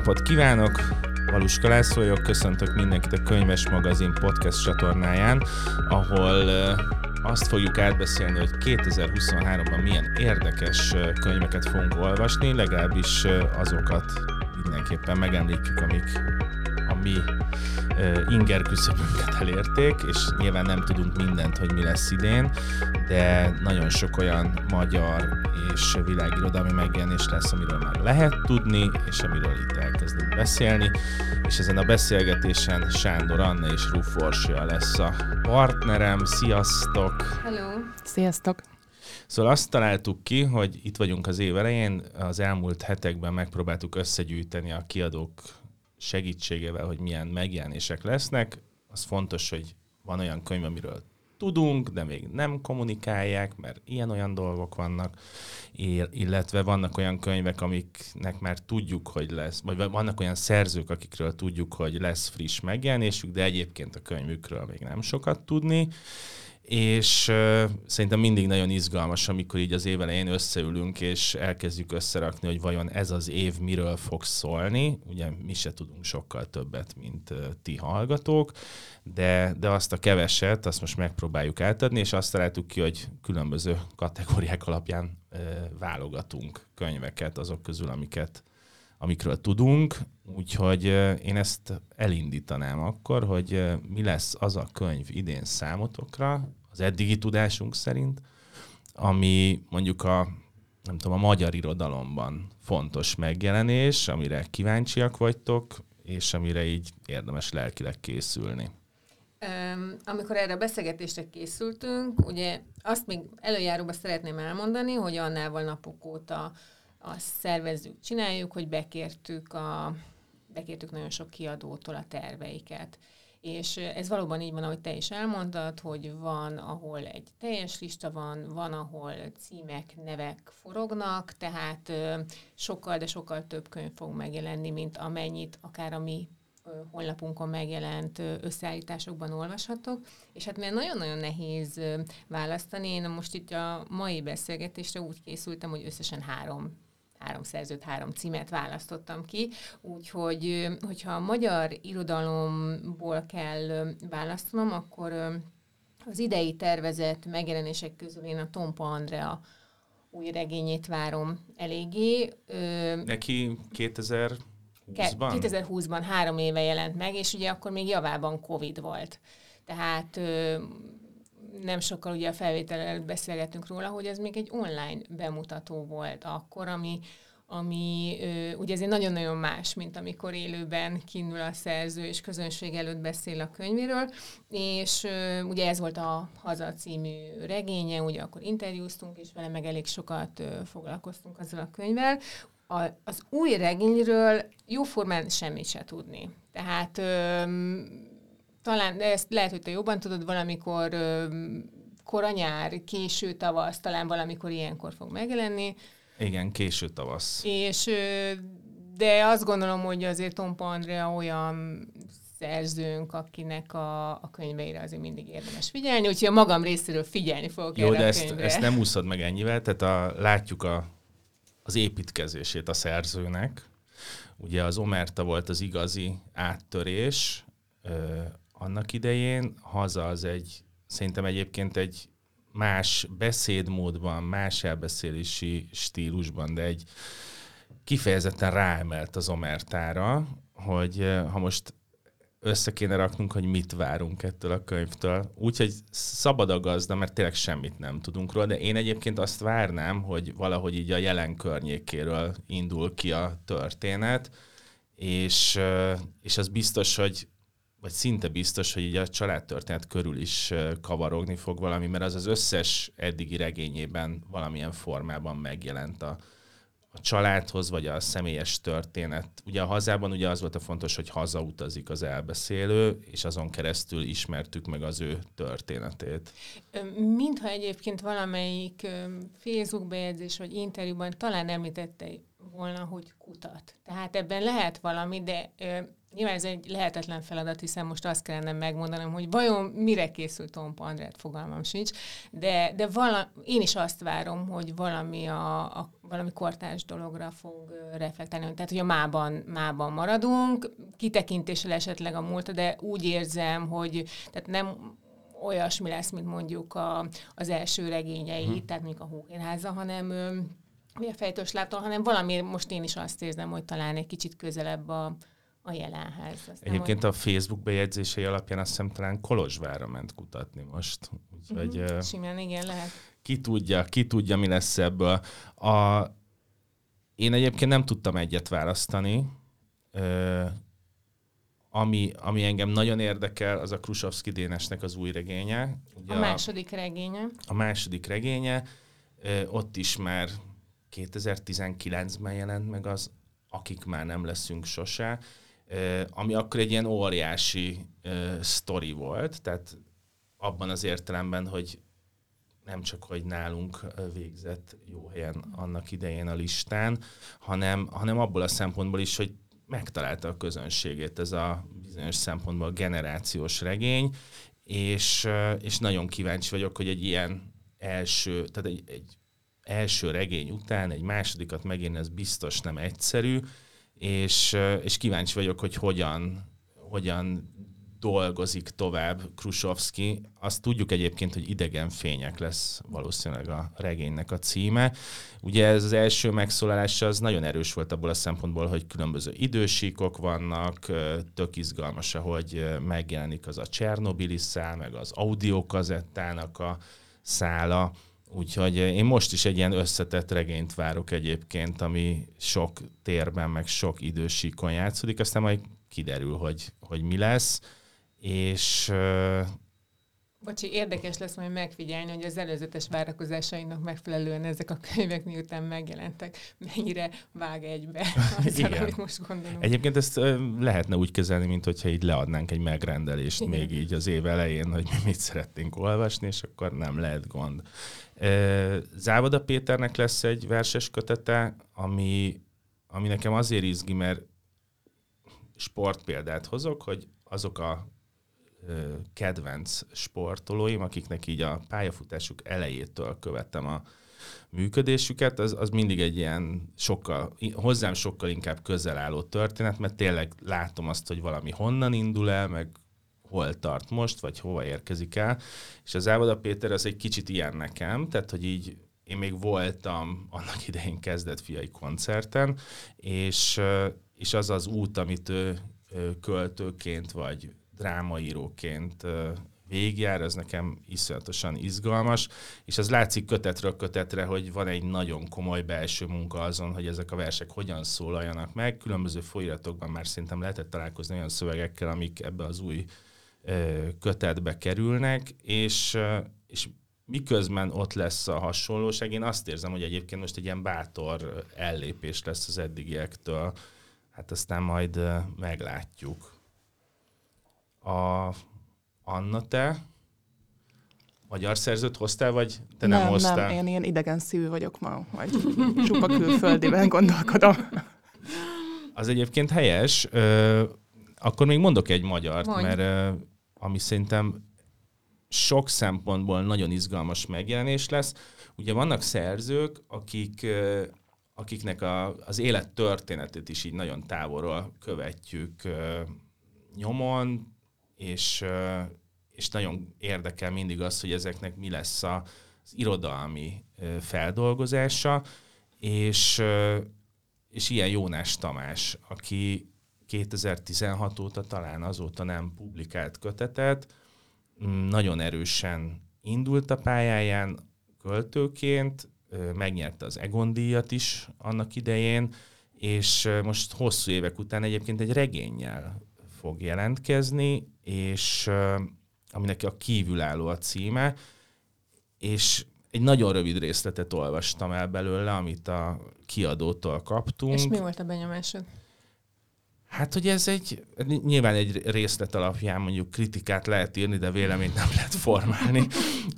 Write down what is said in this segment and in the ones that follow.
Napot kívánok! Valuska László vagyok, köszöntök mindenkit a Könyves Magazin podcast csatornáján, ahol azt fogjuk átbeszélni, hogy 2023-ban milyen érdekes könyveket fogunk olvasni, legalábbis azokat mindenképpen megemlítjük, amik a mi inger küszöbünket elérték, és nyilván nem tudunk mindent, hogy mi lesz idén, de nagyon sok olyan magyar és világirodalmi megjelenés lesz, amiről már lehet tudni, és amiről itt elkezdünk beszélni, és ezen a beszélgetésen Sándor Anna és Ruf Orsia lesz a partnerem. Sziasztok! Hello! Sziasztok! Szóval azt találtuk ki, hogy itt vagyunk az év elején, az elmúlt hetekben megpróbáltuk összegyűjteni a kiadók segítségével, hogy milyen megjelenések lesznek. Az fontos, hogy van olyan könyv, amiről tudunk, de még nem kommunikálják, mert ilyen-olyan dolgok vannak, illetve vannak olyan könyvek, amiknek már tudjuk, hogy lesz, vagy vannak olyan szerzők, akikről tudjuk, hogy lesz friss megjelenésük, de egyébként a könyvükről még nem sokat tudni, és uh, szerintem mindig nagyon izgalmas, amikor így az év elején összeülünk, és elkezdjük összerakni, hogy vajon ez az év miről fog szólni. Ugye mi se tudunk sokkal többet, mint uh, ti hallgatók, de, de azt a keveset, azt most megpróbáljuk átadni, és azt találtuk ki, hogy különböző kategóriák alapján uh, válogatunk könyveket azok közül, amiket amikről tudunk, úgyhogy én ezt elindítanám akkor, hogy mi lesz az a könyv idén számotokra, az eddigi tudásunk szerint, ami mondjuk a, nem tudom, a magyar irodalomban fontos megjelenés, amire kíváncsiak vagytok, és amire így érdemes lelkileg készülni. Amikor erre a beszélgetésre készültünk, ugye azt még előjáróban szeretném elmondani, hogy annával napok óta azt szervezzük, csináljuk, hogy bekértük, a, bekértük nagyon sok kiadótól a terveiket. És ez valóban így van, ahogy te is elmondtad, hogy van, ahol egy teljes lista van, van, ahol címek, nevek forognak, tehát sokkal, de sokkal több könyv fog megjelenni, mint amennyit akár a mi honlapunkon megjelent összeállításokban olvashatok, és hát mert nagyon-nagyon nehéz választani, én most itt a mai beszélgetésre úgy készültem, hogy összesen három három szerzőt, három címet választottam ki, úgyhogy hogyha a magyar irodalomból kell választanom, akkor az idei tervezett megjelenések közül én a Tompa Andrea új regényét várom eléggé. Neki 2000 2020-ban? 2020-ban három éve jelent meg, és ugye akkor még javában Covid volt. Tehát nem sokkal ugye a felvétel előtt beszélgetünk róla, hogy ez még egy online bemutató volt akkor, ami, ami ö, ugye ezért nagyon-nagyon más, mint amikor élőben kínul a szerző és közönség előtt beszél a könyvéről, és ö, ugye ez volt a Haza című regénye, ugye akkor interjúztunk, és vele meg elég sokat ö, foglalkoztunk azzal a könyvvel. A, az új regényről jóformán semmit se tudni. Tehát ö, talán, de ezt lehet, hogy te jobban tudod, valamikor koranyár, késő tavasz, talán valamikor ilyenkor fog megjelenni. Igen, késő tavasz. És de azt gondolom, hogy azért Tompa Andrea olyan szerzőnk, akinek a, a könyveire azért mindig érdemes figyelni, úgyhogy a magam részéről figyelni fogok Jó, de ezt, ezt nem úszod meg ennyivel, tehát a, látjuk a, az építkezését a szerzőnek. Ugye az Omerta volt az igazi áttörés, annak idején, haza az egy, szerintem egyébként egy más beszédmódban, más elbeszélési stílusban, de egy kifejezetten ráemelt az omertára, hogy ha most össze kéne raknunk, hogy mit várunk ettől a könyvtől. Úgyhogy szabad a gazda, mert tényleg semmit nem tudunk róla, de én egyébként azt várnám, hogy valahogy így a jelen környékéről indul ki a történet, és, és az biztos, hogy vagy szinte biztos, hogy így a családtörténet körül is kavarogni fog valami, mert az az összes eddigi regényében valamilyen formában megjelent a, a családhoz, vagy a személyes történet. Ugye a hazában ugye az volt a fontos, hogy hazautazik az elbeszélő, és azon keresztül ismertük meg az ő történetét. Mintha egyébként valamelyik Facebook bejegyzés vagy interjúban talán említette volna, hogy kutat. Tehát ebben lehet valami, de Nyilván ez egy lehetetlen feladat, hiszen most azt kellene megmondanom, hogy vajon mire készült Tompa Andrát, fogalmam sincs, de, de vala, én is azt várom, hogy valami, a, a, valami kortárs dologra fog reflektálni. Tehát, hogy a mában, mában maradunk, kitekintéssel esetleg a múlt, de úgy érzem, hogy tehát nem olyasmi lesz, mint mondjuk a, az első regényei, hmm. tehát mondjuk a Hókénháza, hanem mi a fejtős láptól, hanem valami, most én is azt érzem, hogy talán egy kicsit közelebb a, a jelenhez. Aztán Egyébként a Facebook bejegyzései alapján azt hiszem talán Kolozsvára ment kutatni most. Úgyhogy, uh-huh. Simán, igen, lehet. Ki tudja, ki tudja, mi lesz ebből. A, én egyébként nem tudtam egyet választani. Ö, ami, ami engem nagyon érdekel, az a Krusovszki Dénesnek az új regénye. Ugye a második regénye. A második regénye. Ö, ott is már 2019-ben jelent meg az Akik már nem leszünk sose ami akkor egy ilyen óriási sztori volt, tehát abban az értelemben, hogy nem csak, hogy nálunk végzett jó helyen annak idején a listán, hanem, hanem abból a szempontból is, hogy megtalálta a közönségét ez a bizonyos szempontból generációs regény, és, és nagyon kíváncsi vagyok, hogy egy ilyen első, tehát egy, egy első regény után egy másodikat megint ez biztos nem egyszerű, és, és kíváncsi vagyok, hogy hogyan, hogyan dolgozik tovább Krusovski. Azt tudjuk egyébként, hogy idegen fények lesz valószínűleg a regénynek a címe. Ugye ez az első megszólalása az nagyon erős volt abból a szempontból, hogy különböző idősíkok vannak, tök izgalmas, hogy megjelenik az a Csernobili szál, meg az audiokazettának a szála Úgyhogy eh, én most is egy ilyen összetett regényt várok egyébként, ami sok térben, meg sok idősíkon játszódik, aztán majd kiderül, hogy, hogy mi lesz. És uh, Bocsi, érdekes lesz majd megfigyelni, hogy az előzetes várakozásainak megfelelően ezek a könyvek miután megjelentek, mennyire vág egybe az, Igen. amit most gondolom. Egyébként ezt lehetne úgy kezelni, mint hogyha így leadnánk egy megrendelést Igen. még így az év elején, hogy mi mit szeretnénk olvasni, és akkor nem lehet gond. Závada Péternek lesz egy verses kötete, ami, ami nekem azért izgi, mert sportpéldát hozok, hogy azok a kedvenc sportolóim, akiknek így a pályafutásuk elejétől követtem a működésüket, az, az mindig egy ilyen sokkal, hozzám sokkal inkább közel álló történet, mert tényleg látom azt, hogy valami honnan indul el, meg hol tart most, vagy hova érkezik el. És az Ávoda Péter az egy kicsit ilyen nekem, tehát hogy így én még voltam annak idején kezdett fiai koncerten, és, és az az út, amit ő költőként vagy drámaíróként végigjár, ez nekem iszonyatosan izgalmas, és az látszik kötetről kötetre, hogy van egy nagyon komoly belső munka azon, hogy ezek a versek hogyan szólaljanak meg. Különböző folyiratokban már szerintem lehetett találkozni olyan szövegekkel, amik ebbe az új kötetbe kerülnek, és, és miközben ott lesz a hasonlóság, én azt érzem, hogy egyébként most egy ilyen bátor ellépés lesz az eddigiektől, hát aztán majd meglátjuk. A Anna, te magyar szerzőt hoztál, vagy te nem, nem hoztál? Nem, én ilyen idegen szívű vagyok ma, vagy csupa külföldiben gondolkodom. Az egyébként helyes. Ö, akkor még mondok egy magyart, Mondj. mert ö, ami szerintem sok szempontból nagyon izgalmas megjelenés lesz. Ugye vannak szerzők, akik, akiknek a, az élet történetét is így nagyon távolról követjük nyomon, és, és nagyon érdekel mindig az, hogy ezeknek mi lesz az irodalmi feldolgozása, és, és ilyen Jónás Tamás, aki 2016 óta talán azóta nem publikált kötetet, nagyon erősen indult a pályáján költőként, megnyerte az Egon díjat is annak idején, és most hosszú évek után egyébként egy regényel fog jelentkezni, és aminek a kívülálló a címe, és egy nagyon rövid részletet olvastam el belőle, amit a kiadótól kaptunk. És mi volt a benyomásod? Hát, hogy ez egy, nyilván egy részlet alapján mondjuk kritikát lehet írni, de véleményt nem lehet formálni.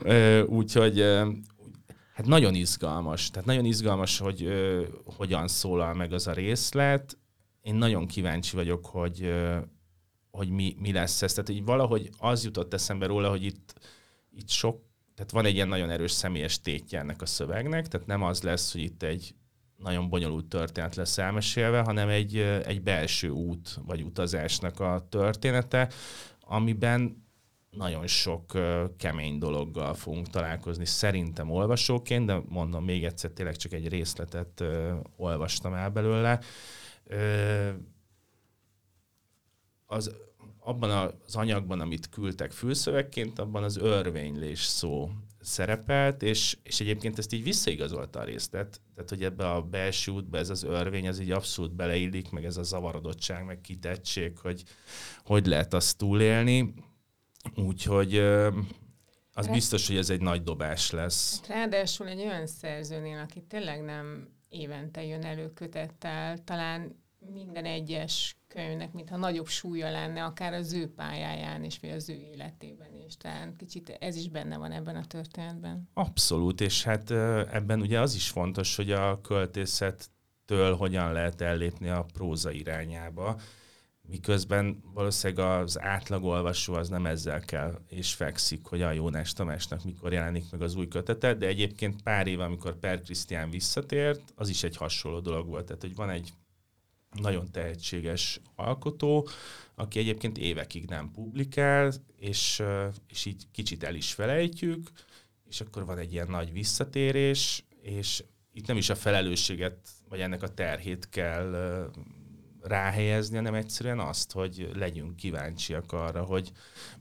Úgyhogy hát nagyon izgalmas. Tehát nagyon izgalmas, hogy hogyan szólal meg az a részlet, én nagyon kíváncsi vagyok, hogy, hogy mi, mi lesz ez. Tehát így valahogy az jutott eszembe róla, hogy itt, itt sok, tehát van egy ilyen nagyon erős személyes tétje ennek a szövegnek, tehát nem az lesz, hogy itt egy nagyon bonyolult történet lesz elmesélve, hanem egy, egy belső út vagy utazásnak a története, amiben nagyon sok kemény dologgal fogunk találkozni szerintem olvasóként, de mondom még egyszer, tényleg csak egy részletet olvastam el belőle. Az, abban az anyagban, amit küldtek fülszövegként, abban az örvénylés szó szerepelt, és, és egyébként ezt így visszaigazolta a részlet, tehát hogy ebbe a belső útba ez az örvény, ez így abszolút beleillik, meg ez a zavarodottság, meg kitettség, hogy hogy lehet azt túlélni. Úgyhogy az biztos, hogy ez egy nagy dobás lesz. Ráadásul egy olyan szerzőnél, aki tényleg nem évente jön elő kötettel, talán minden egyes könyvnek, mintha nagyobb súlya lenne, akár az ő pályáján is, vagy az ő életében is. Tehát kicsit ez is benne van ebben a történetben. Abszolút, és hát ebben ugye az is fontos, hogy a költészettől hogyan lehet ellépni a próza irányába, miközben valószínűleg az átlagolvasó az nem ezzel kell, és fekszik, hogy a Jónás Tamásnak mikor jelenik meg az új kötete, de egyébként pár év, amikor Per Krisztián visszatért, az is egy hasonló dolog volt. Tehát, hogy van egy nagyon tehetséges alkotó, aki egyébként évekig nem publikál, és, és így kicsit el is felejtjük, és akkor van egy ilyen nagy visszatérés, és itt nem is a felelősséget, vagy ennek a terhét kell ráhelyezni, hanem egyszerűen azt, hogy legyünk kíváncsiak arra, hogy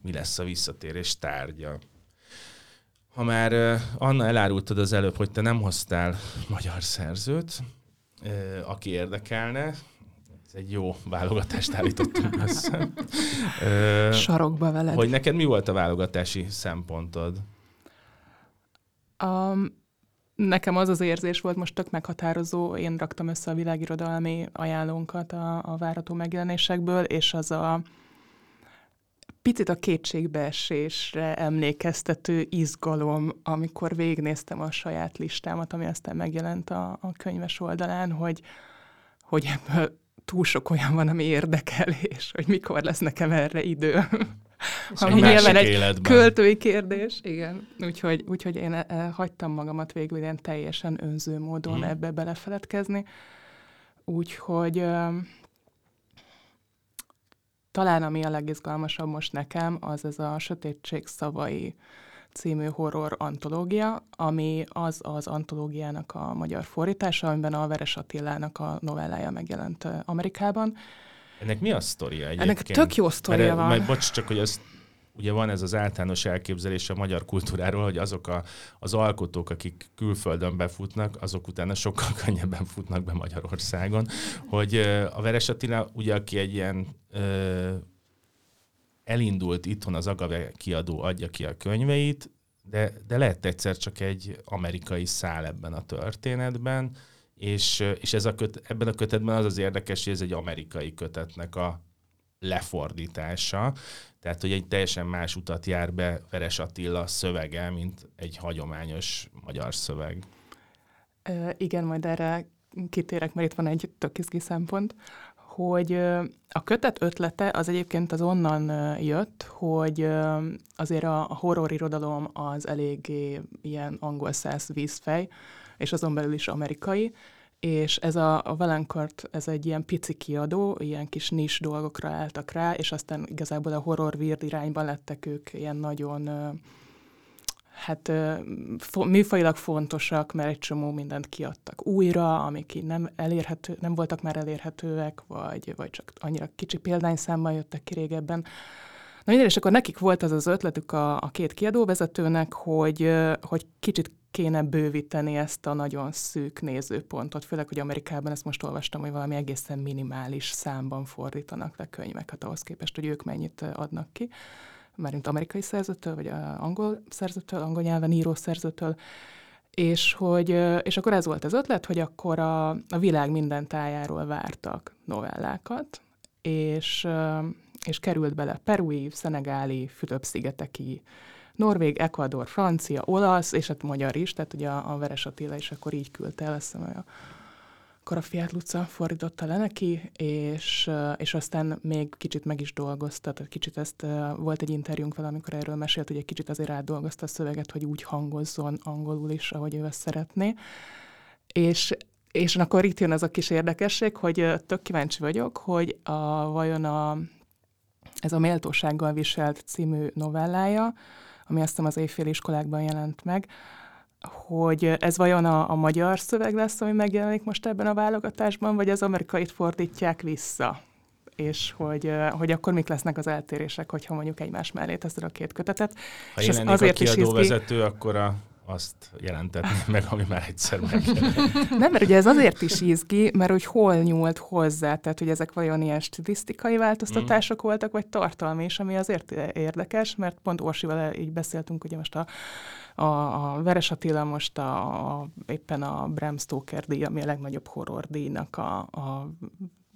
mi lesz a visszatérés tárgya. Ha már Anna elárultad az előbb, hogy te nem hoztál magyar szerzőt, aki érdekelne, ez egy jó válogatást állítottunk össze. Sarokba veled. Hogy neked mi volt a válogatási szempontod? Um, nekem az az érzés volt most tök meghatározó, én raktam össze a világirodalmi ajánlónkat a, a várató megjelenésekből, és az a picit a kétségbeesésre emlékeztető izgalom, amikor végignéztem a saját listámat, ami aztán megjelent a, a könyves oldalán, hogy, hogy ebből túl sok olyan van, ami érdekel, és hogy mikor lesz nekem erre idő. Ami nyilván egy életben. költői kérdés, igen. Úgyhogy, úgyhogy én e, hagytam magamat végül ilyen teljesen önző módon hmm. ebbe belefeledkezni. Úgyhogy e, talán ami a legizgalmasabb most nekem, az ez a Sötétség szavai című horror antológia, ami az az antológiának a magyar fordítása, amiben a Veres Attilának a novellája megjelent Amerikában. Ennek mi a sztoria egyébként? Ennek tök jó sztoria Mert, van. Majd bocs, csak hogy az ugye van ez az általános elképzelés a magyar kultúráról, hogy azok a, az alkotók, akik külföldön befutnak, azok utána sokkal könnyebben futnak be Magyarországon. Hogy a Veres Attila, ugye, aki egy ilyen elindult itthon az Agave kiadó adja ki a könyveit, de, de lett egyszer csak egy amerikai szál ebben a történetben, és, és ez a köt, ebben a kötetben az az érdekes, hogy ez egy amerikai kötetnek a lefordítása, tehát hogy egy teljesen más utat jár be Veres Attila szövege, mint egy hagyományos magyar szöveg. E, igen, majd erre kitérek, mert itt van egy tök szempont hogy a kötet ötlete az egyébként az onnan jött, hogy azért a horror irodalom az eléggé ilyen angol száz vízfej, és azon belül is amerikai, és ez a, a Velenkart, ez egy ilyen pici kiadó, ilyen kis nis dolgokra álltak rá, és aztán igazából a horror weird irányban lettek ők ilyen nagyon hát műfajilag fontosak, mert egy csomó mindent kiadtak újra, amik így nem, elérhető, nem voltak már elérhetőek, vagy, vagy csak annyira kicsi példányszámmal jöttek ki régebben. Na minden, és akkor nekik volt az az ötletük a, a két kiadóvezetőnek, hogy, hogy kicsit kéne bővíteni ezt a nagyon szűk nézőpontot, főleg, hogy Amerikában ezt most olvastam, hogy valami egészen minimális számban fordítanak le könyveket ahhoz képest, hogy ők mennyit adnak ki mármint amerikai szerzőtől, vagy angol szerzőtől, angol nyelven író szerzőtől, és, hogy, és akkor ez volt az ötlet, hogy akkor a, a világ minden tájáról vártak novellákat, és, és került bele perui, szenegáli, Fülöp-szigeteki, Norvég, Ecuador, Francia, olasz, és hát magyar is, tehát ugye a, a Veres Attila is akkor így küldte el, azt hiszem, a akkor a Fiat Luca fordította le neki, és, és aztán még kicsit meg is dolgozta, tehát kicsit ezt volt egy interjúnk vele, amikor erről mesélt, hogy egy kicsit azért átdolgozta a szöveget, hogy úgy hangozzon angolul is, ahogy ő ezt szeretné. És és akkor itt jön az a kis érdekesség, hogy tök kíváncsi vagyok, hogy a, vajon a, ez a Méltósággal viselt című novellája, ami azt hiszem az éjféliskolákban jelent meg, hogy ez vajon a, a magyar szöveg lesz, ami megjelenik most ebben a válogatásban, vagy az amerikait fordítják vissza? és hogy, hogy akkor mik lesznek az eltérések, hogyha mondjuk egymás mellé teszed a két kötetet. Ha és én azért a kiadóvezető, akkor a azt jelentetni meg, ami már egyszer meg. Nem, mert ugye ez azért is izgi, mert hogy hol nyúlt hozzá, tehát hogy ezek vajon ilyen statisztikai változtatások mm. voltak, vagy tartalmi is, ami azért érdekes, mert pont Orsival így beszéltünk, ugye most a, a, a Veres Attila most a, a, éppen a Bram Stoker díj, ami a legnagyobb horror díjnak a, a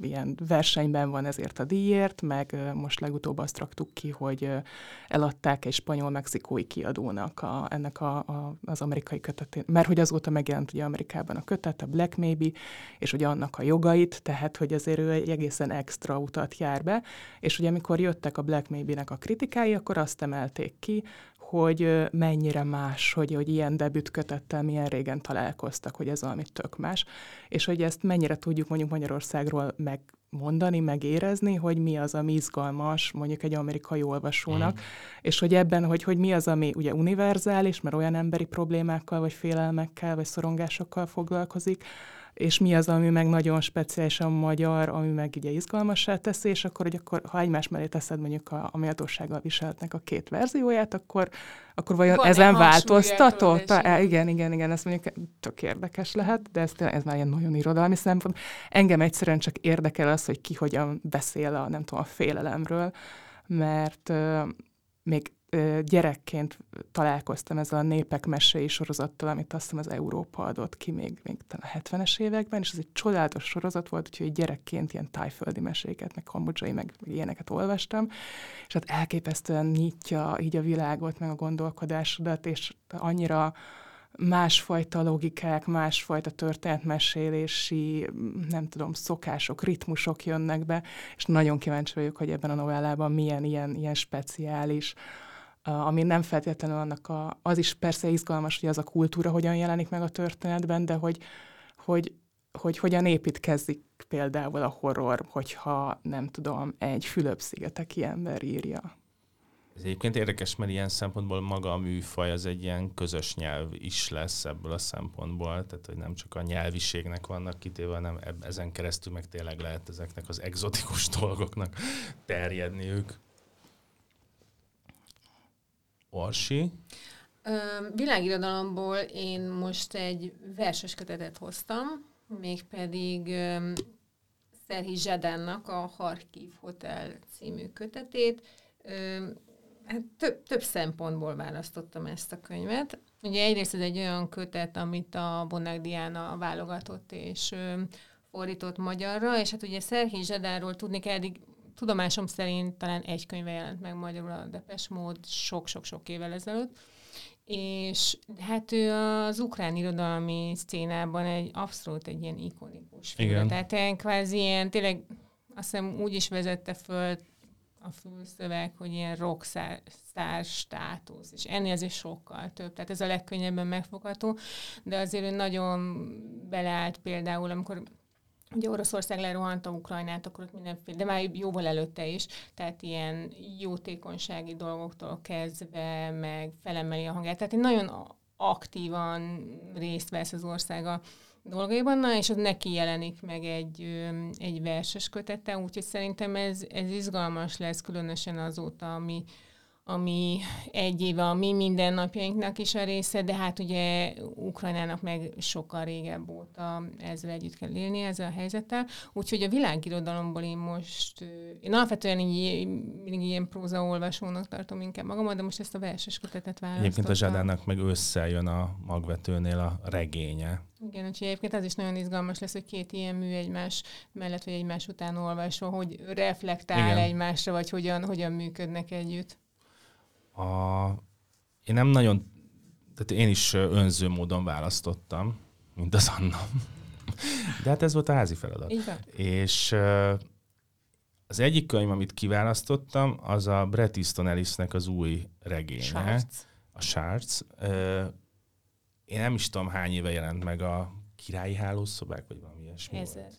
ilyen versenyben van ezért a díjért, meg most legutóbb azt raktuk ki, hogy eladták egy spanyol-mexikói kiadónak a, ennek a, a, az amerikai kötetét, mert hogy azóta megjelent ugye Amerikában a kötet, a Black Maybe, és ugye annak a jogait, tehát hogy azért ő egy egészen extra utat jár be, és ugye amikor jöttek a Black Maybe-nek a kritikái, akkor azt emelték ki, hogy mennyire más, hogy, hogy ilyen debütkötettel milyen régen találkoztak, hogy ez valami tök más, és hogy ezt mennyire tudjuk mondjuk Magyarországról megmondani, megérezni, hogy mi az, ami izgalmas mondjuk egy amerikai olvasónak, mm. és hogy ebben, hogy, hogy mi az, ami ugye univerzális, mert olyan emberi problémákkal, vagy félelmekkel, vagy szorongásokkal foglalkozik, és mi az, ami meg nagyon speciálisan magyar, ami meg ugye izgalmassá teszi, és akkor, hogy akkor, ha egymás mellé teszed mondjuk a, a méltósággal viseltnek a két verzióját, akkor, akkor vajon Van ezen változtatott? E, igen, igen, igen, ez mondjuk tök érdekes lehet, de ez, ez már ilyen nagyon irodalmi szempont. Engem egyszerűen csak érdekel az, hogy ki hogyan beszél a, nem tudom, a félelemről, mert uh, még gyerekként találkoztam ezzel a Népek meséi sorozattal, amit azt hiszem az Európa adott ki még, még a 70-es években, és ez egy csodálatos sorozat volt, úgyhogy gyerekként ilyen tájföldi meséket, meg kambodzsai, meg ilyeneket olvastam, és hát elképesztően nyitja így a világot, meg a gondolkodásodat, és annyira másfajta logikák, másfajta történetmesélési, nem tudom, szokások, ritmusok jönnek be, és nagyon kíváncsi vagyok, hogy ebben a novellában milyen ilyen, ilyen speciális ami nem feltétlenül annak a, az is persze izgalmas, hogy az a kultúra hogyan jelenik meg a történetben, de hogy, hogy, hogy hogyan építkezik például a horror, hogyha nem tudom, egy Fülöp-szigeteki ember írja. Ez egyébként érdekes, mert ilyen szempontból maga a műfaj az egy ilyen közös nyelv is lesz ebből a szempontból, tehát hogy nem csak a nyelviségnek vannak kitéve, hanem ezen keresztül meg tényleg lehet ezeknek az egzotikus dolgoknak terjedniük. Orsi? Világirodalomból én most egy verses kötetet hoztam, mégpedig Szerhi Zsedánnak a Harkiv Hotel című kötetét. Hát több, több szempontból választottam ezt a könyvet. Ugye egyrészt ez egy olyan kötet, amit a Bonák Diana válogatott és fordított magyarra, és hát ugye Szerhi Zsedáról tudni kell, eddig tudomásom szerint talán egy könyve jelent meg magyarul a Depes mód sok-sok-sok évvel ezelőtt. És hát ő az ukrán irodalmi szcénában egy abszolút egy ilyen ikonikus figura. Tehát ilyen kvázi ilyen, tényleg azt hiszem úgy is vezette föl a fülszöveg, hogy ilyen rockstar státusz, és ennél azért sokkal több. Tehát ez a legkönnyebben megfogható, de azért ő nagyon beleállt például, amikor Ugye Oroszország lerohanta Ukrajnát, akkor ott mindenféle, de már jóval előtte is, tehát ilyen jótékonysági dolgoktól kezdve, meg felemeli a hangját. Tehát nagyon aktívan részt vesz az ország a dolgaiban, na, és az neki jelenik meg egy, egy verses kötete, úgyhogy szerintem ez, ez izgalmas lesz, különösen azóta, ami, ami egy éve a mi mindennapjainknak is a része, de hát ugye Ukrajnának meg sokkal régebb óta ezzel együtt kell élni, ezzel a helyzettel. Úgyhogy a világirodalomból én most, én alapvetően így, mindig ilyen prózaolvasónak tartom inkább magamat, de most ezt a verses kötetet választottam. Egyébként a Zsadának meg összejön a magvetőnél a regénye. Igen, úgyhogy egyébként az is nagyon izgalmas lesz, hogy két ilyen mű egymás mellett, vagy egymás után olvasva, hogy reflektál Igen. egymásra, vagy hogyan, hogyan működnek együtt. A, én nem nagyon, tehát én is önző módon választottam, mint az Anna. De hát ez volt a házi feladat. Igen. És az egyik könyv, amit kiválasztottam, az a Bret Easton Ellisnek az új regénye. Sárc. A Shards. Én nem is tudom, hány éve jelent meg a királyi hálószobák, vagy valami ilyesmi. Ezer.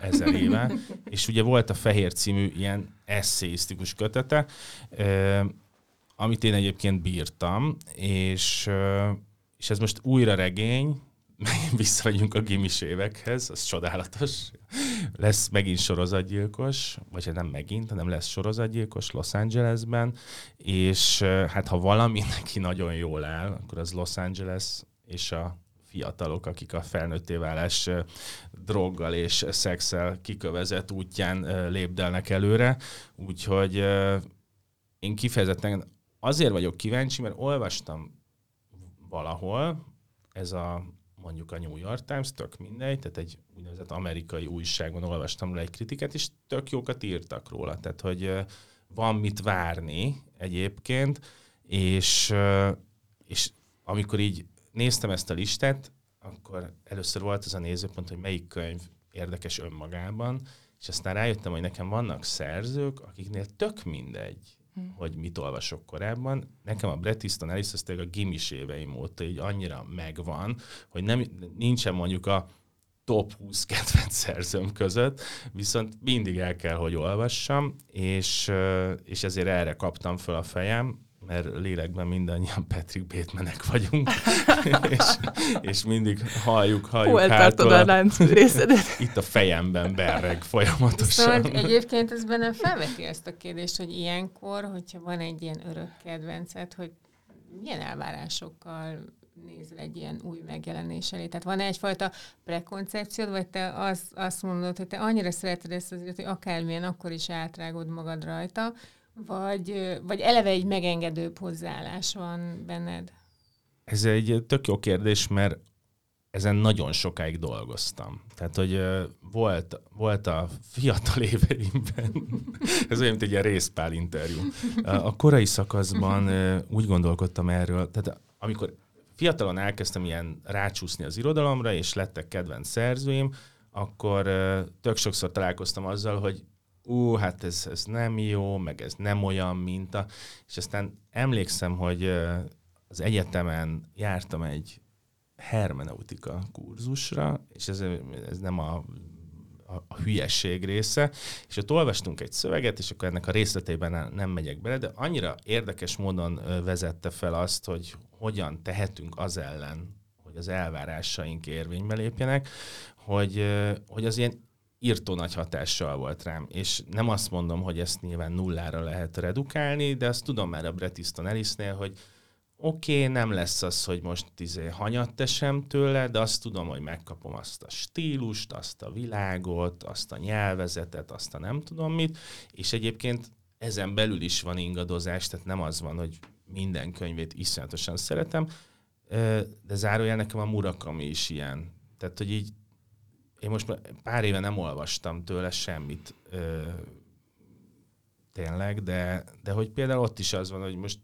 Volt. Ezer éve. és ugye volt a Fehér című ilyen eszéisztikus kötete, amit én egyébként bírtam, és, és ez most újra regény, megint visszamegyünk a gimis évekhez, az csodálatos. Lesz megint sorozatgyilkos, vagy hát nem megint, hanem lesz sorozatgyilkos Los Angelesben, és hát ha valami neki nagyon jól áll, akkor az Los Angeles és a fiatalok, akik a felnőtté válás droggal és szexel kikövezett útján lépdelnek előre. Úgyhogy én kifejezetten azért vagyok kíváncsi, mert olvastam valahol, ez a mondjuk a New York Times, tök mindegy, tehát egy úgynevezett amerikai újságban olvastam le egy kritikát, és tök jókat írtak róla, tehát hogy van mit várni egyébként, és, és amikor így néztem ezt a listát, akkor először volt az a nézőpont, hogy melyik könyv érdekes önmagában, és aztán rájöttem, hogy nekem vannak szerzők, akiknél tök mindegy, hmm. hogy mit olvasok korábban. Nekem a Bret Easton Ellis az a gimis éveim óta így annyira megvan, hogy nem, nincsen mondjuk a top 20 kedvenc szerzőm között, viszont mindig el kell, hogy olvassam, és, és ezért erre kaptam fel a fejem, mert lélekben mindannyian Patrick Batemenek vagyunk, és, és mindig halljuk, halljuk Hol tartod a lánc részedet? Itt a fejemben berreg folyamatosan. Szóval egyébként ez bennem felveti ezt a kérdést, hogy ilyenkor, hogyha van egy ilyen örök kedvenced, hogy milyen elvárásokkal nézel egy ilyen új megjelenés elé? Tehát van egyfajta prekoncepciód, vagy te az, azt mondod, hogy te annyira szereted ezt az hogy akármilyen, akkor is átrágod magad rajta, vagy, vagy eleve egy megengedőbb hozzáállás van benned? Ez egy tök jó kérdés, mert ezen nagyon sokáig dolgoztam. Tehát, hogy volt, volt a fiatal éveimben, ez olyan, mint egy ilyen részpál interjú. A korai szakaszban úgy gondolkodtam erről, tehát amikor fiatalon elkezdtem ilyen rácsúszni az irodalomra, és lettek kedvenc szerzőim, akkor tök sokszor találkoztam azzal, hogy ú, hát ez, ez nem jó, meg ez nem olyan, mint a... És aztán emlékszem, hogy az egyetemen jártam egy hermeneutika kurzusra, és ez, ez nem a a, a hülyesség része, és ott olvastunk egy szöveget, és akkor ennek a részletében nem megyek bele, de annyira érdekes módon vezette fel azt, hogy hogyan tehetünk az ellen, hogy az elvárásaink érvénybe lépjenek, hogy, hogy az ilyen írtó nagy hatással volt rám, és nem azt mondom, hogy ezt nyilván nullára lehet redukálni, de azt tudom már a Bret Easton Ellisnél, hogy oké, okay, nem lesz az, hogy most izé hanyat tesem tőle, de azt tudom, hogy megkapom azt a stílust, azt a világot, azt a nyelvezetet, azt a nem tudom mit, és egyébként ezen belül is van ingadozás, tehát nem az van, hogy minden könyvét iszonyatosan szeretem, de zárójel nekem a Murakami is ilyen. Tehát, hogy így én most pár éve nem olvastam tőle semmit ö, tényleg, de, de hogy például ott is az van, hogy most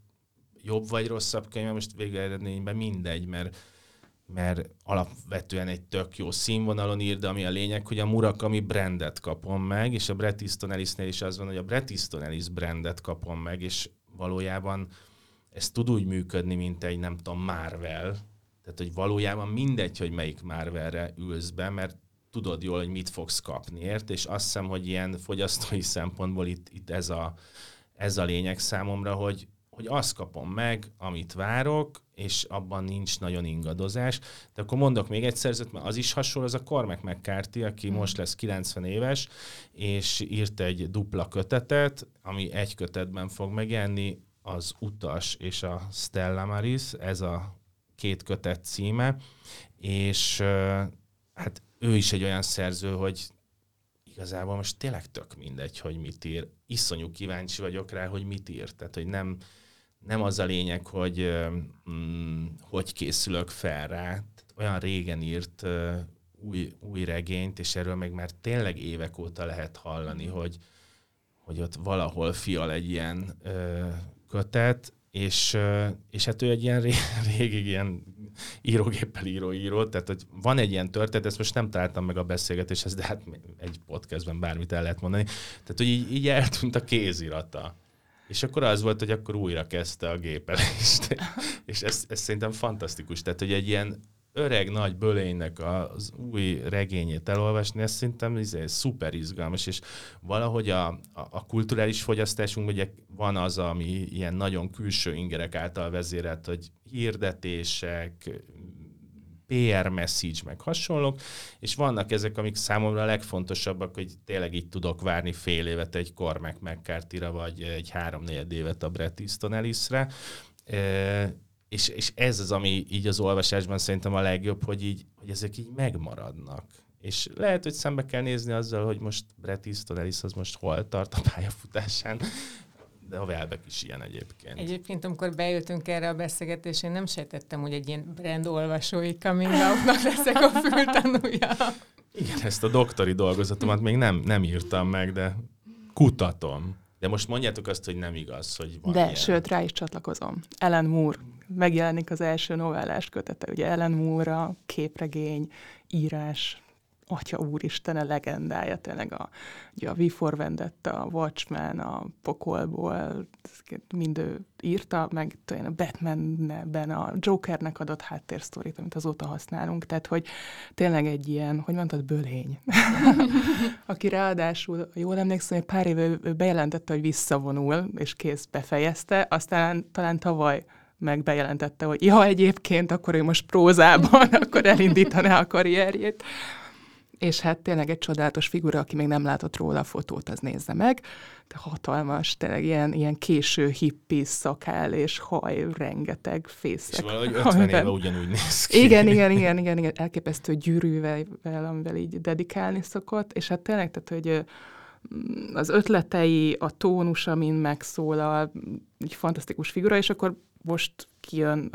jobb vagy rosszabb könyv, most végeredményben mindegy, mert, mert alapvetően egy tök jó színvonalon ír, de ami a lényeg, hogy a Murakami brandet kapom meg, és a Bret Easton Ellisnél is az van, hogy a Bret Easton Ellis brandet kapom meg, és valójában ez tud úgy működni, mint egy, nem tudom, Marvel, tehát, hogy valójában mindegy, hogy melyik Marvelre ülsz be, mert tudod jól, hogy mit fogsz kapni, ért? És azt hiszem, hogy ilyen fogyasztói szempontból itt, itt ez, a, ez a lényeg számomra, hogy, hogy azt kapom meg, amit várok, és abban nincs nagyon ingadozás. De akkor mondok még egy szerzőt, mert az is hasonló, az a Cormac McCarthy, aki mm. most lesz 90 éves, és írt egy dupla kötetet, ami egy kötetben fog megjelenni, az Utas és a Stella Maris, ez a két kötet címe, és hát ő is egy olyan szerző, hogy igazából most tényleg tök mindegy, hogy mit ír. Iszonyú kíváncsi vagyok rá, hogy mit ír. Tehát, hogy nem, nem az a lényeg, hogy mm, hogy készülök fel rá. Tehát olyan régen írt új, új regényt, és erről meg már tényleg évek óta lehet hallani, hogy, hogy ott valahol fial egy ilyen uh, kötet, és, és hát ő egy ilyen régi ilyen írógéppel író író, tehát hogy van egy ilyen történet, ezt most nem találtam meg a beszélgetéshez, de hát egy podcastben bármit el lehet mondani. Tehát, hogy így, így eltűnt a kézirata. És akkor az volt, hogy akkor újra kezdte a gépelést. és ez, ez szerintem fantasztikus. Tehát, hogy egy ilyen öreg nagy bölénynek az új regényét elolvasni, ez szerintem izé, szuper izgalmas, és valahogy a, a, a kulturális fogyasztásunk ugye van az, ami ilyen nagyon külső ingerek által vezérelt, hogy hirdetések, PR message, meg hasonlók, és vannak ezek, amik számomra a legfontosabbak, hogy tényleg így tudok várni fél évet egy Cormac mccarthy vagy egy három-négy évet a Bret Easton Ellisre, és, és ez az, ami így az olvasásban szerintem a legjobb, hogy, így, hogy ezek így megmaradnak. És lehet, hogy szembe kell nézni azzal, hogy most Bret Easton Ellis az most hol tart a pályafutásán, de a Velbek is ilyen egyébként. Egyébként, amikor beültünk erre a beszélgetésre, én nem sejtettem, hogy egy ilyen brand olvasói coming out leszek a fültanúja. Igen, ezt a doktori dolgozatomat még nem, nem írtam meg, de kutatom. De most mondjátok azt, hogy nem igaz, hogy van De, ilyen. sőt, rá is csatlakozom. Ellen Moore megjelenik az első novellás kötete. Ugye Ellen Moore képregény, írás, atya úristen, a legendája, tényleg a, ugye a V for Vendetta, a Watchmen, a Pokolból, mind ő írta, meg tőle a Batmanben a Jokernek adott háttérsztorit, amit azóta használunk, tehát hogy tényleg egy ilyen, hogy mondtad, bölény. Aki ráadásul, jól emlékszem, hogy pár éve bejelentette, hogy visszavonul, és kész befejezte, aztán talán tavaly meg bejelentette, hogy ja, egyébként akkor ő most prózában, akkor elindítaná a karrierjét. És hát tényleg egy csodálatos figura, aki még nem látott róla a fotót, az nézze meg. De hatalmas, tényleg ilyen, ilyen késő hippi szakál és haj, rengeteg fészek. És valahogy 50 amiben... éve ugyanúgy néz ki. Igen, igen, igen, igen, igen, elképesztő gyűrűvel, amivel így dedikálni szokott. És hát tényleg, tehát, hogy az ötletei, a tónus, amin megszólal, egy fantasztikus figura, és akkor most kijön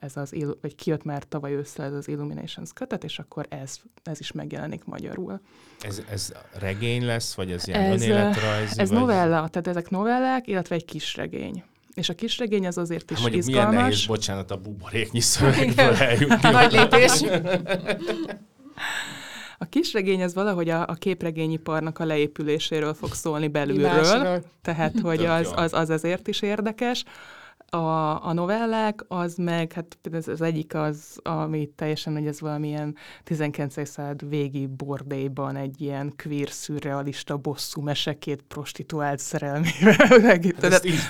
ez az, vagy kijött már tavaly ősszel ez az Illuminations kötet, és akkor ez, ez is megjelenik magyarul. Ez, ez regény lesz, vagy ez ilyen ez, önéletrajzi? Ez vagy... novella, tehát ezek novellák, illetve egy kis regény. És a kis regény az azért is hát mondjuk izgalmas. milyen nehéz, bocsánat, a buboréknyi szövegből eljutni. Nagy lépés. A kisregény az valahogy a, a képregényiparnak a leépüléséről fog szólni belülről, tehát hogy az, az, az ezért is érdekes. A, a novellák, az meg, hát az, az egyik az, ami teljesen, hogy ez valamilyen 19. század végi bordélyban egy ilyen queer, szürrealista bosszú mesekét prostituált szerelmével.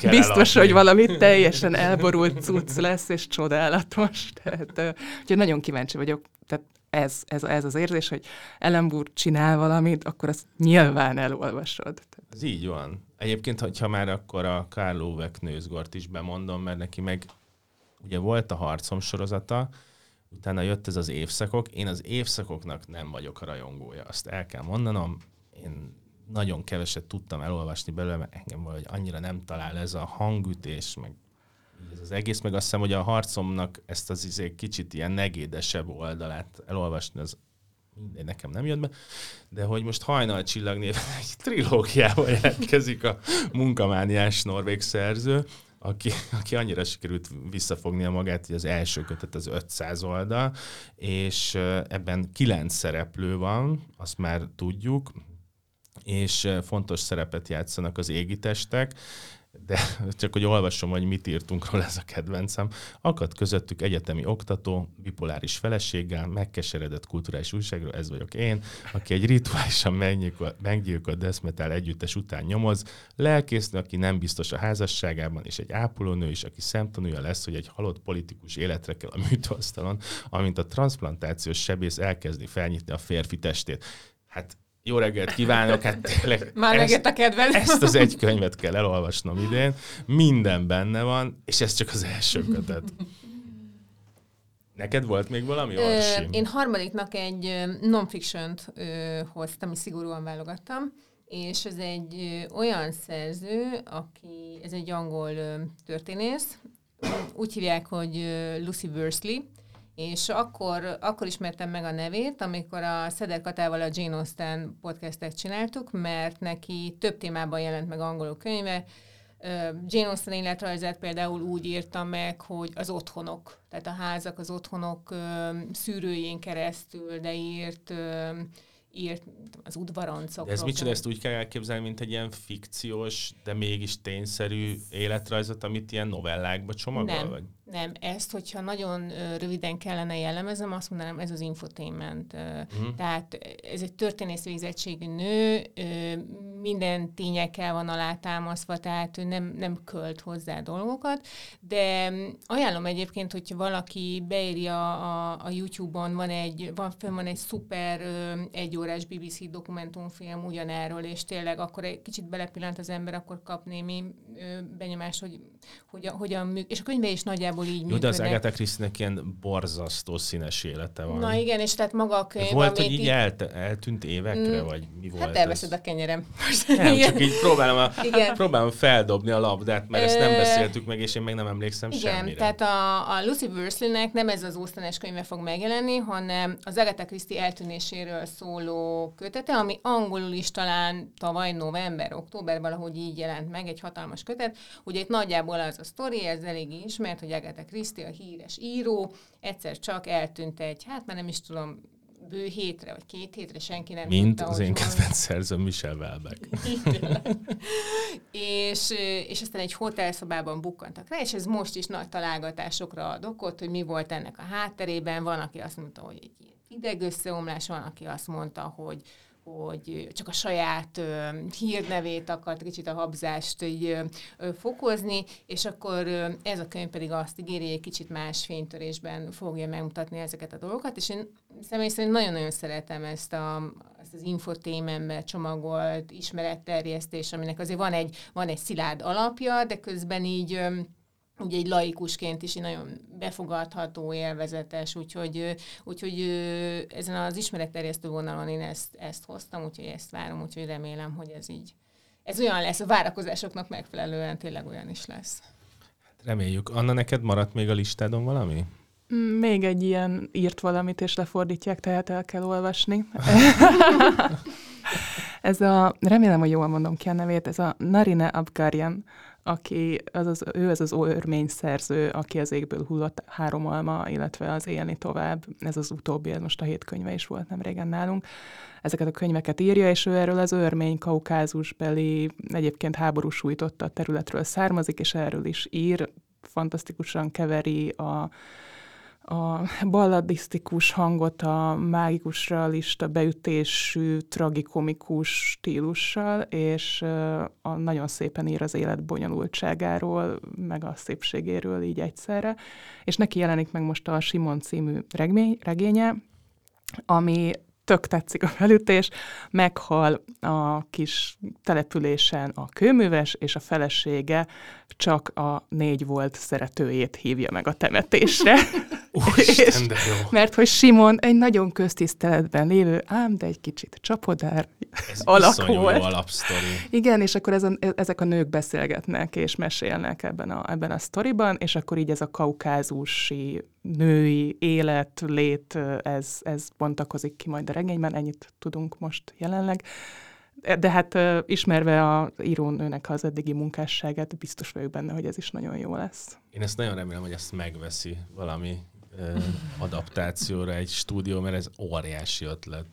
biztos, hogy valami teljesen elborult cucc lesz, és csodálatos. Tehát, úgyhogy nagyon kíváncsi vagyok. Tehát ez, ez, ez az érzés, hogy Ellenburg csinál valamit, akkor azt nyilván elolvasod. Ez így van. Egyébként, hogyha már akkor a Karl Ove Knőzgort is bemondom, mert neki meg ugye volt a harcom sorozata, utána jött ez az évszakok. Én az évszakoknak nem vagyok a rajongója, azt el kell mondanom. Én nagyon keveset tudtam elolvasni belőle, mert engem valahogy annyira nem talál ez a hangütés, meg ez az egész, meg azt hiszem, hogy a harcomnak ezt az izé kicsit ilyen negédesebb oldalát elolvasni, az mindegy, nekem nem jött be, de hogy most hajnal csillag egy trilógiával jelentkezik a munkamániás norvég szerző, aki, aki annyira sikerült visszafognia magát, hogy az első kötet az 500 oldal, és ebben kilenc szereplő van, azt már tudjuk, és fontos szerepet játszanak az égitestek, de csak hogy olvasom, hogy mit írtunk róla ez a kedvencem. Akad közöttük egyetemi oktató, bipoláris feleséggel, megkeseredett kulturális újságról, ez vagyok én, aki egy rituálisan meggyilkolt Deszmetel együttes után nyomoz, lelkésznő, aki nem biztos a házasságában, és egy ápolónő is, aki szemtanúja lesz, hogy egy halott politikus életre kell a műtőasztalon, amint a transplantációs sebész elkezdi felnyitni a férfi testét. Hát jó reggelt kívánok, hát tényleg Már ezt, a kedvenc. Ezt az egy könyvet kell elolvasnom idén, minden benne van, és ez csak az első kötet. Neked volt még valami, Ö, Én harmadiknak egy non-fiction-t hoztam, és szigorúan válogattam, és ez egy ö, olyan szerző, aki, ez egy angol ö, történész, úgy hívják, hogy Lucy Worsley, és akkor, akkor ismertem meg a nevét, amikor a Szeder Katával a Jane Austen podcastet csináltuk, mert neki több témában jelent meg angolul könyve, Jane Austen életrajzát például úgy írta meg, hogy az otthonok, tehát a házak, az otthonok szűrőjén keresztül, de írt írt az udvaroncokról. Ez micsoda, ezt úgy kell elképzelni, mint egy ilyen fikciós, de mégis tényszerű életrajzot, amit ilyen novellákba csomagol? Nem, vagy? Nem. Ezt, hogyha nagyon röviden kellene jellemezem, azt mondanám, ez az infotainment. Uh-huh. Tehát ez egy történész végzettségű nő, minden tényekkel van alátámasztva, tehát ő nem, nem költ hozzá dolgokat, de ajánlom egyébként, hogyha valaki beírja a, a YouTube-on, van egy, van, van egy szuper egy órás BBC dokumentumfilm ugyanerről, és tényleg akkor egy kicsit belepillant az ember, akkor kap némi benyomást, hogy hogyan, hogyan működik. És a könyve is nagyjából így működik. de az Agatha christie ilyen borzasztó színes élete van. Na igen, és tehát maga a könyv, Volt, hogy így elt, eltűnt évekre, mm, vagy mi volt Hát elveszed ez? a kenyerem. Nem, igen. csak így próbálom, a, igen. próbálom feldobni a labdát, mert ezt nem beszéltük meg, és én meg nem emlékszem igen, semmire. tehát a, a Lucy Worsley-nek nem ez az ósztanes könyve fog megjelenni, hanem az Agatha Christie eltűnéséről szóló kötete, ami angolul is talán tavaly november, október valahogy így jelent meg, egy hatalmas kötet. Ugye itt nagyjából az a sztori, ez elég ismert, hogy Agatha Christie, a híres író, egyszer csak eltűnt egy, hát már nem is tudom, bő hétre, vagy két hétre senki nem Mint tudta, az én kedvenc szerzőm Michel Welbeck. és, és aztán egy hotelszobában bukkantak rá, és ez most is nagy találgatásokra ad okot, hogy mi volt ennek a hátterében. Van, aki azt mondta, hogy egy ideg összeomlás, van, aki azt mondta, hogy hogy csak a saját ö, hírnevét akart kicsit a habzást így, ö, fokozni, és akkor ö, ez a könyv pedig azt ígéri, egy kicsit más fénytörésben fogja megmutatni ezeket a dolgokat, és én személy szerint nagyon-nagyon szeretem ezt, a, ezt az infotémenbe csomagolt ismeretterjesztés, aminek azért van egy, van egy szilárd alapja, de közben így ugye egy laikusként is nagyon befogadható, élvezetes, úgyhogy, úgyhogy ezen az ismeretterjesztő vonalon én ezt, ezt hoztam, úgyhogy ezt várom, úgyhogy remélem, hogy ez így, ez olyan lesz, a várakozásoknak megfelelően tényleg olyan is lesz. Hát reméljük. Anna, neked maradt még a listádon valami? Mm, még egy ilyen írt valamit, és lefordítják, tehát el kell olvasni. ez a, remélem, hogy jól mondom ki a nevét, ez a Narine Abgaryan aki, az az, ő az az örmény szerző, aki az égből hullott három alma, illetve az élni tovább. Ez az utóbbi, ez most a hét könyve is volt nem régen nálunk. Ezeket a könyveket írja, és ő erről az örmény kaukázusbeli, egyébként háborús sújtotta területről származik, és erről is ír, fantasztikusan keveri a, a balladisztikus hangot a mágikus realista beütésű, tragikomikus stílussal, és a nagyon szépen ír az élet bonyolultságáról, meg a szépségéről így egyszerre. És neki jelenik meg most a Simon című regmény, regénye, ami tök tetszik a felütés, meghal a kis településen a kőműves, és a felesége csak a négy volt szeretőjét hívja meg a temetésre. Úristen, de jó. Mert hogy Simon egy nagyon köztiszteletben lévő, ám de egy kicsit csapodár Ez alak volt. jó alapsztori. Igen, és akkor ez a, ezek a nők beszélgetnek és mesélnek ebben a, ebben a sztoriban, és akkor így ez a kaukázusi női élet, lét, ez, ez bontakozik ki majd a regényben, ennyit tudunk most jelenleg. De hát ismerve a írónőnek az eddigi munkásságát, biztos vagyok benne, hogy ez is nagyon jó lesz. Én ezt nagyon remélem, hogy ezt megveszi valami adaptációra egy stúdió, mert ez óriási ötlet.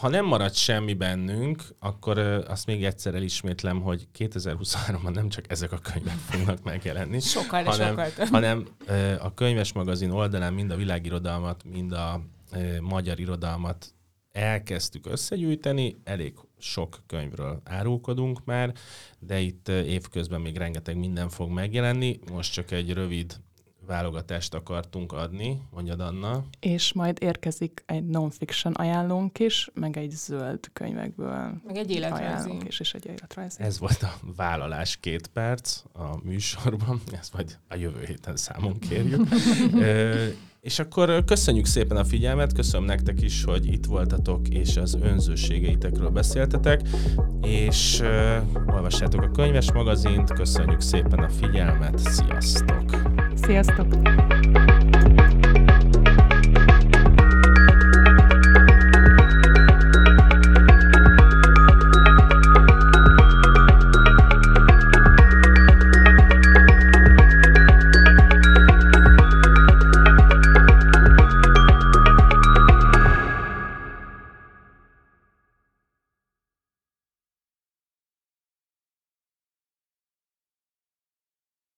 Ha nem marad semmi bennünk, akkor azt még egyszer elismétlem, hogy 2023-ban nem csak ezek a könyvek fognak megjelenni, sokkal, hanem, sokkal hanem a könyves magazin oldalán mind a világirodalmat, mind a magyar irodalmat elkezdtük összegyűjteni, elég sok könyvről árulkodunk már, de itt évközben még rengeteg minden fog megjelenni. Most csak egy rövid válogatást akartunk adni, mondjad Anna. És majd érkezik egy non-fiction ajánlónk is, meg egy zöld könyvekből meg egy életrajzi. is, és egy életrajzi. Ez volt a vállalás két perc a műsorban, ezt majd a jövő héten számon kérjük. És akkor köszönjük szépen a figyelmet, köszönöm nektek is, hogy itt voltatok, és az önzőségeitekről beszéltetek, és uh, olvassátok a könyves magazint, köszönjük szépen a figyelmet, sziasztok! Sziasztok!